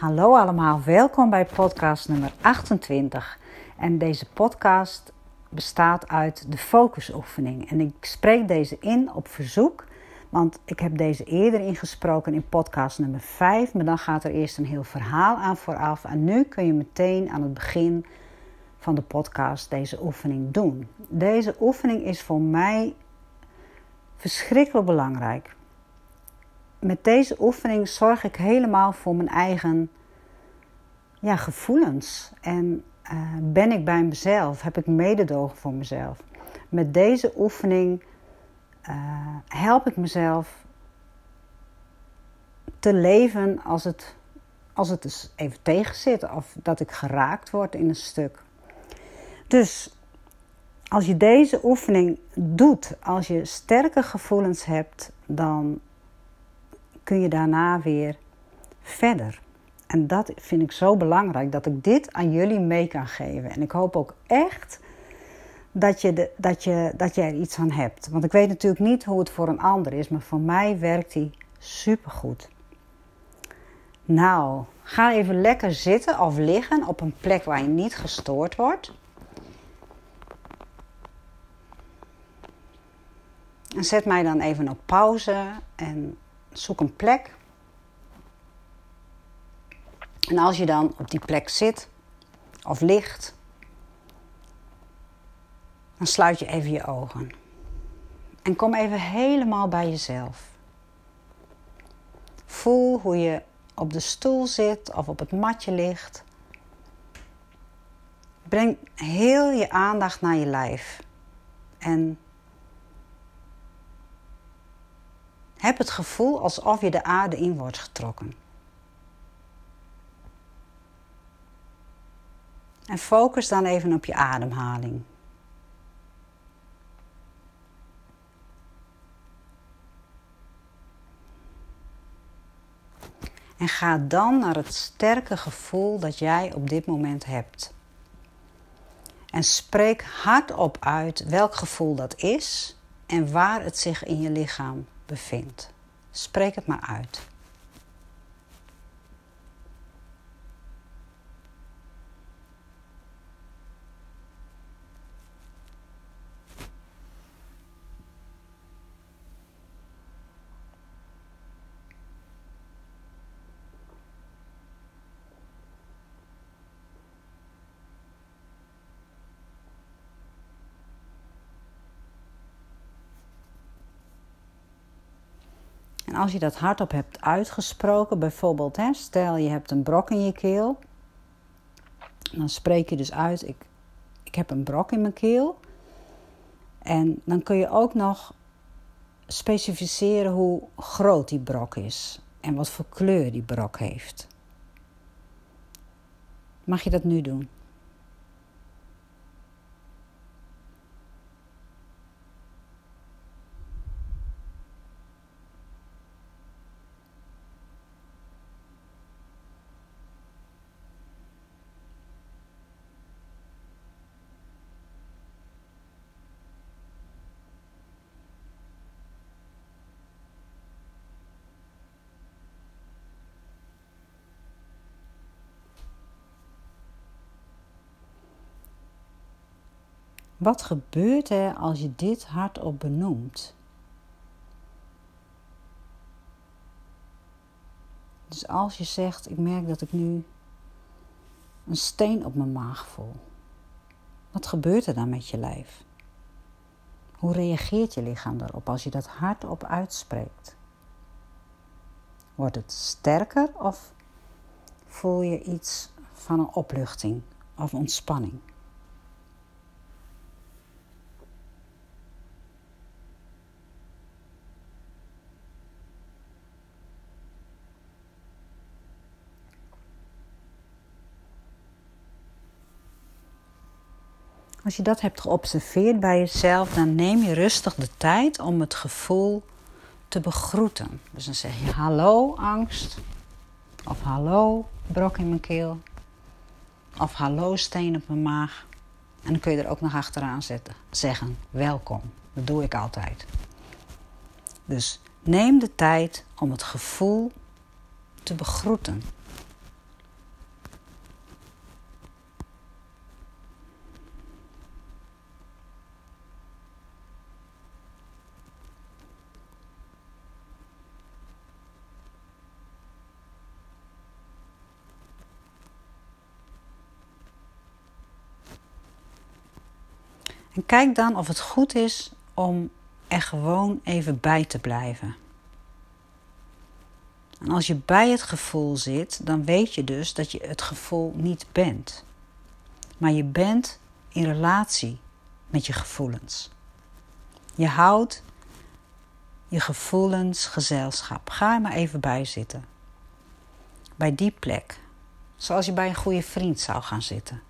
Hallo allemaal, welkom bij podcast nummer 28. En deze podcast bestaat uit de focusoefening. En ik spreek deze in op verzoek, want ik heb deze eerder ingesproken in podcast nummer 5. Maar dan gaat er eerst een heel verhaal aan vooraf. En nu kun je meteen aan het begin van de podcast deze oefening doen. Deze oefening is voor mij verschrikkelijk belangrijk met deze oefening zorg ik helemaal voor mijn eigen ja, gevoelens. En uh, ben ik bij mezelf? Heb ik mededogen voor mezelf? Met deze oefening uh, help ik mezelf te leven als het, als het dus even tegen zit. Of dat ik geraakt word in een stuk. Dus als je deze oefening doet, als je sterke gevoelens hebt, dan kun je daarna weer verder. En dat vind ik zo belangrijk dat ik dit aan jullie mee kan geven. En ik hoop ook echt dat je, de, dat, je, dat je er iets aan hebt. Want ik weet natuurlijk niet hoe het voor een ander is, maar voor mij werkt die supergoed. Nou, ga even lekker zitten of liggen op een plek waar je niet gestoord wordt. En zet mij dan even op pauze en zoek een plek. En als je dan op die plek zit of ligt, dan sluit je even je ogen. En kom even helemaal bij jezelf. Voel hoe je op de stoel zit of op het matje ligt. Breng heel je aandacht naar je lijf. En Heb het gevoel alsof je de aarde in wordt getrokken. En focus dan even op je ademhaling. En ga dan naar het sterke gevoel dat jij op dit moment hebt. En spreek hardop uit welk gevoel dat is en waar het zich in je lichaam bevindt. Spreek het maar uit. En als je dat hardop hebt uitgesproken, bijvoorbeeld, hè, stel je hebt een brok in je keel, dan spreek je dus uit: ik, ik heb een brok in mijn keel. En dan kun je ook nog specificeren hoe groot die brok is en wat voor kleur die brok heeft. Mag je dat nu doen? Wat gebeurt er als je dit hardop benoemt? Dus als je zegt, ik merk dat ik nu een steen op mijn maag voel. Wat gebeurt er dan met je lijf? Hoe reageert je lichaam daarop als je dat hardop uitspreekt? Wordt het sterker of voel je iets van een opluchting of ontspanning? Als je dat hebt geobserveerd bij jezelf, dan neem je rustig de tijd om het gevoel te begroeten. Dus dan zeg je hallo angst, of hallo brok in mijn keel, of hallo steen op mijn maag. En dan kun je er ook nog achteraan zetten, zeggen welkom. Dat doe ik altijd. Dus neem de tijd om het gevoel te begroeten. Kijk dan of het goed is om er gewoon even bij te blijven. En als je bij het gevoel zit, dan weet je dus dat je het gevoel niet bent. Maar je bent in relatie met je gevoelens. Je houdt je gevoelens gezelschap. Ga er maar even bij zitten. Bij die plek. Zoals je bij een goede vriend zou gaan zitten.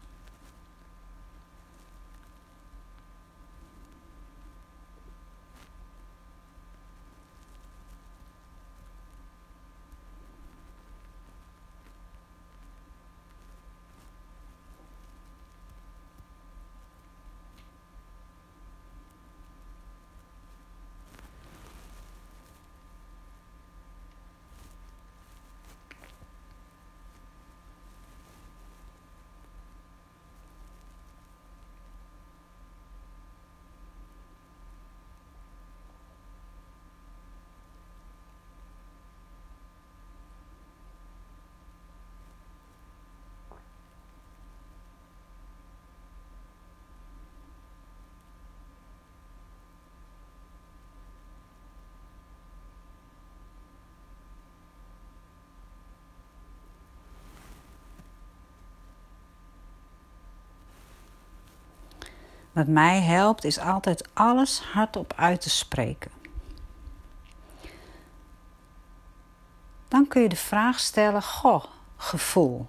Wat mij helpt is altijd alles hardop uit te spreken. Dan kun je de vraag stellen: Goh, gevoel.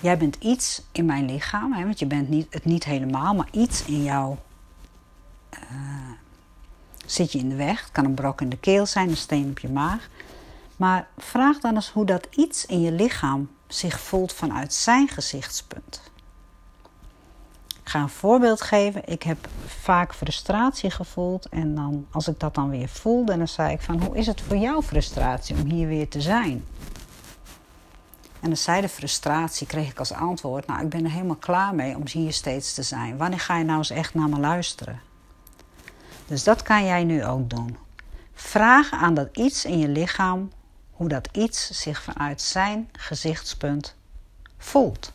Jij bent iets in mijn lichaam, hè, want je bent niet, het niet helemaal, maar iets in jou uh, zit je in de weg. Het kan een brok in de keel zijn, een steen op je maag. Maar vraag dan eens hoe dat iets in je lichaam zich voelt vanuit zijn gezichtspunt ga een voorbeeld geven. Ik heb vaak frustratie gevoeld. En dan, als ik dat dan weer voelde, dan zei ik van... Hoe is het voor jou frustratie om hier weer te zijn? En dan zei de frustratie, kreeg ik als antwoord... Nou, ik ben er helemaal klaar mee om hier steeds te zijn. Wanneer ga je nou eens echt naar me luisteren? Dus dat kan jij nu ook doen. Vraag aan dat iets in je lichaam... hoe dat iets zich vanuit zijn gezichtspunt voelt.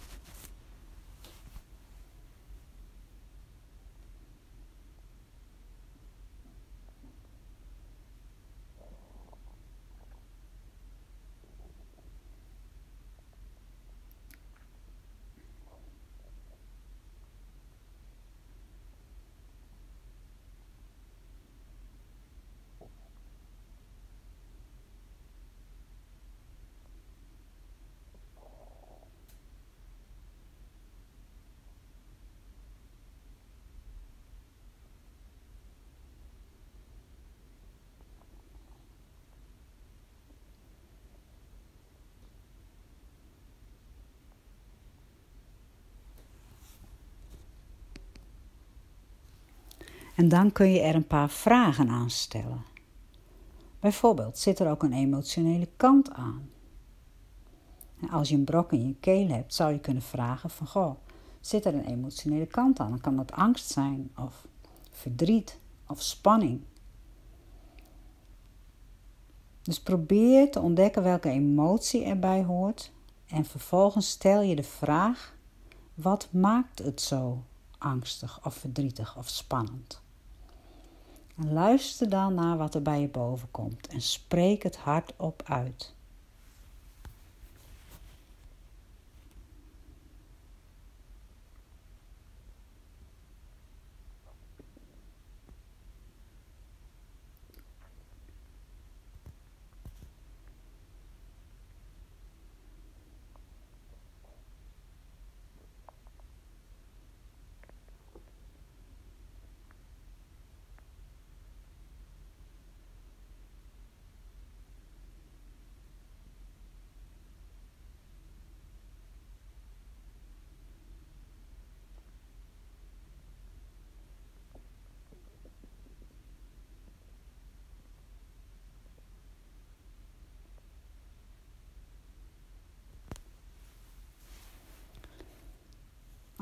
En dan kun je er een paar vragen aan stellen. Bijvoorbeeld, zit er ook een emotionele kant aan? als je een brok in je keel hebt, zou je kunnen vragen van, goh, zit er een emotionele kant aan? Dan kan dat angst zijn, of verdriet, of spanning. Dus probeer te ontdekken welke emotie erbij hoort en vervolgens stel je de vraag: wat maakt het zo angstig of verdrietig of spannend? Luister dan naar wat er bij je boven komt en spreek het hardop uit.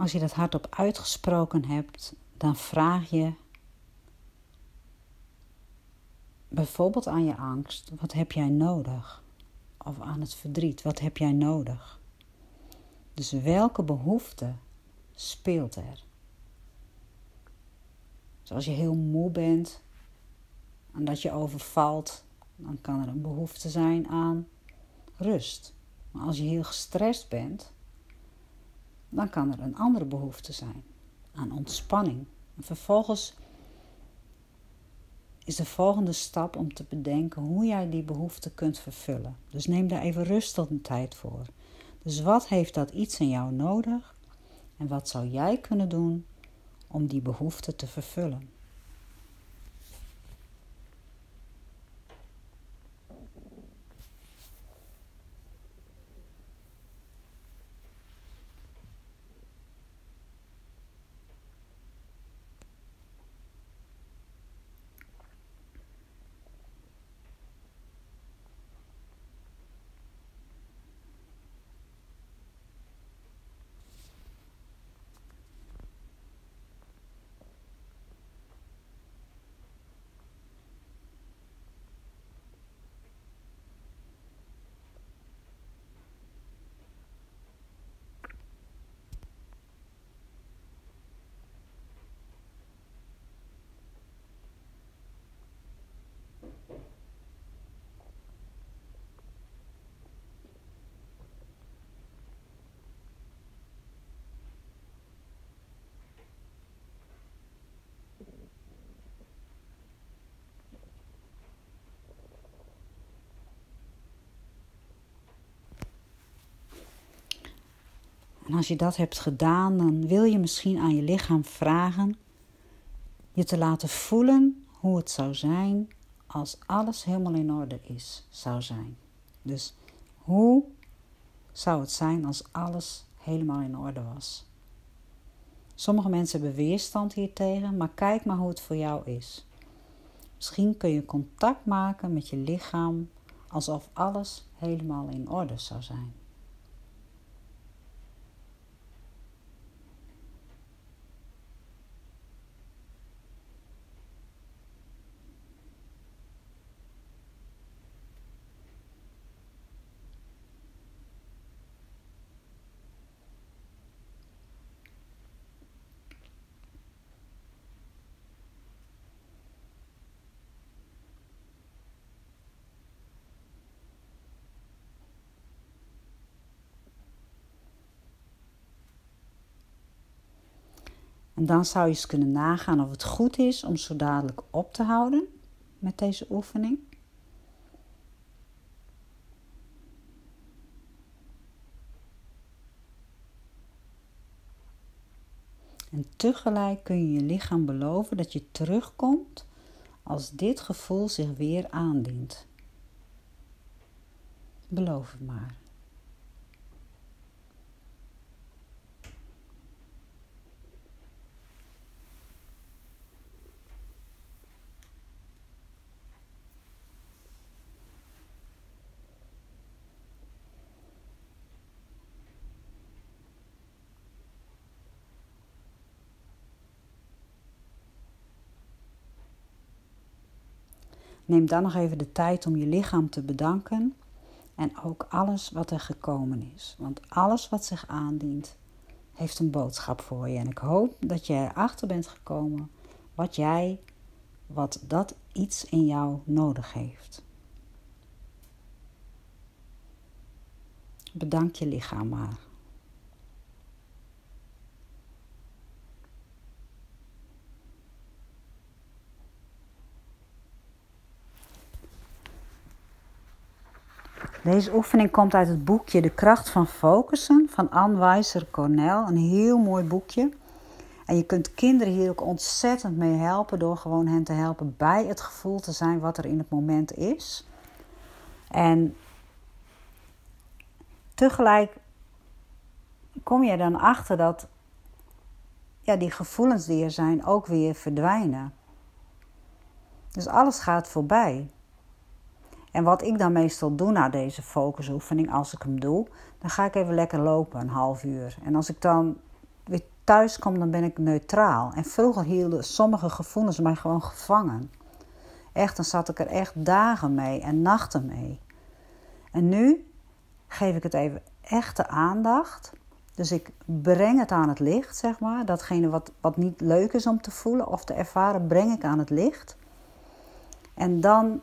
Als je dat hardop uitgesproken hebt, dan vraag je bijvoorbeeld aan je angst: wat heb jij nodig? Of aan het verdriet: wat heb jij nodig? Dus welke behoefte speelt er? Dus als je heel moe bent en dat je overvalt, dan kan er een behoefte zijn aan rust. Maar als je heel gestrest bent, dan kan er een andere behoefte zijn aan ontspanning. En vervolgens is de volgende stap om te bedenken hoe jij die behoefte kunt vervullen. Dus neem daar even rustig een tijd voor. Dus wat heeft dat iets in jou nodig en wat zou jij kunnen doen om die behoefte te vervullen? En als je dat hebt gedaan, dan wil je misschien aan je lichaam vragen je te laten voelen hoe het zou zijn als alles helemaal in orde is, zou zijn. Dus hoe zou het zijn als alles helemaal in orde was? Sommige mensen hebben weerstand hiertegen, maar kijk maar hoe het voor jou is. Misschien kun je contact maken met je lichaam alsof alles helemaal in orde zou zijn. En dan zou je eens kunnen nagaan of het goed is om zo dadelijk op te houden met deze oefening. En tegelijk kun je je lichaam beloven dat je terugkomt als dit gevoel zich weer aandient. Beloof het maar. Neem dan nog even de tijd om je lichaam te bedanken en ook alles wat er gekomen is. Want alles wat zich aandient, heeft een boodschap voor je. En ik hoop dat je erachter bent gekomen wat jij, wat dat iets in jou nodig heeft. Bedank je lichaam maar. Deze oefening komt uit het boekje De Kracht van Focussen van Anne Weiser Cornell. Een heel mooi boekje. En je kunt kinderen hier ook ontzettend mee helpen door gewoon hen te helpen bij het gevoel te zijn wat er in het moment is. En tegelijk kom je dan achter dat ja, die gevoelens die er zijn ook weer verdwijnen. Dus alles gaat voorbij. En wat ik dan meestal doe na deze focusoefening, als ik hem doe, dan ga ik even lekker lopen, een half uur. En als ik dan weer thuis kom, dan ben ik neutraal. En vroeger hielden sommige gevoelens mij gewoon gevangen. Echt, dan zat ik er echt dagen mee en nachten mee. En nu geef ik het even echte aandacht Dus ik breng het aan het licht, zeg maar. Datgene wat, wat niet leuk is om te voelen of te ervaren, breng ik aan het licht. En dan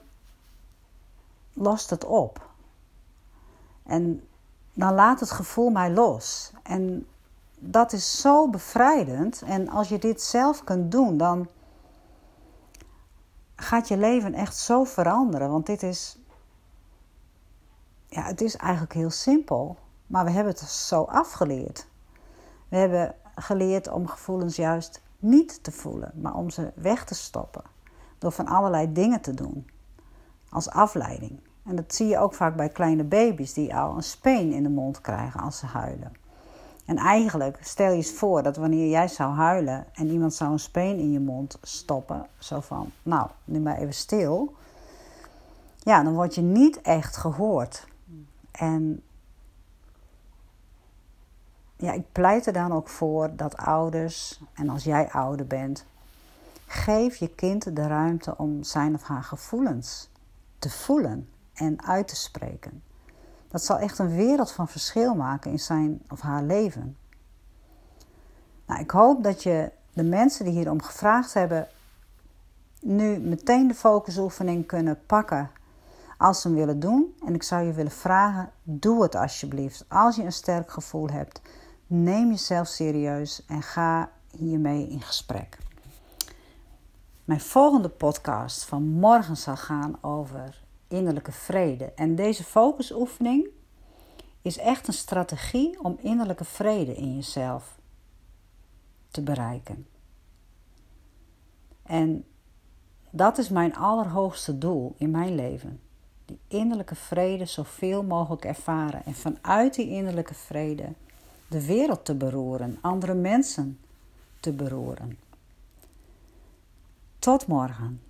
lost het op. En dan laat het gevoel mij los. En dat is zo bevrijdend. En als je dit zelf kunt doen, dan gaat je leven echt zo veranderen. Want dit is. Ja, het is eigenlijk heel simpel. Maar we hebben het zo afgeleerd. We hebben geleerd om gevoelens juist niet te voelen, maar om ze weg te stoppen. Door van allerlei dingen te doen. Als afleiding. En dat zie je ook vaak bij kleine baby's die al een speen in de mond krijgen als ze huilen. En eigenlijk stel je eens voor dat wanneer jij zou huilen en iemand zou een speen in je mond stoppen, zo van, nou, nu maar even stil. Ja, dan word je niet echt gehoord. En ja, ik pleit er dan ook voor dat ouders, en als jij ouder bent, geef je kind de ruimte om zijn of haar gevoelens te voelen en uit te spreken. Dat zal echt een wereld van verschil maken in zijn of haar leven. Nou, ik hoop dat je de mensen die hierom gevraagd hebben, nu meteen de focusoefening kunnen pakken als ze hem willen doen. En ik zou je willen vragen: doe het alsjeblieft. Als je een sterk gevoel hebt, neem jezelf serieus en ga hiermee in gesprek. Mijn volgende podcast van morgen zal gaan over innerlijke vrede. En deze focusoefening is echt een strategie om innerlijke vrede in jezelf te bereiken. En dat is mijn allerhoogste doel in mijn leven. Die innerlijke vrede zoveel mogelijk ervaren. En vanuit die innerlijke vrede de wereld te beroeren, andere mensen te beroeren. Tot morgen.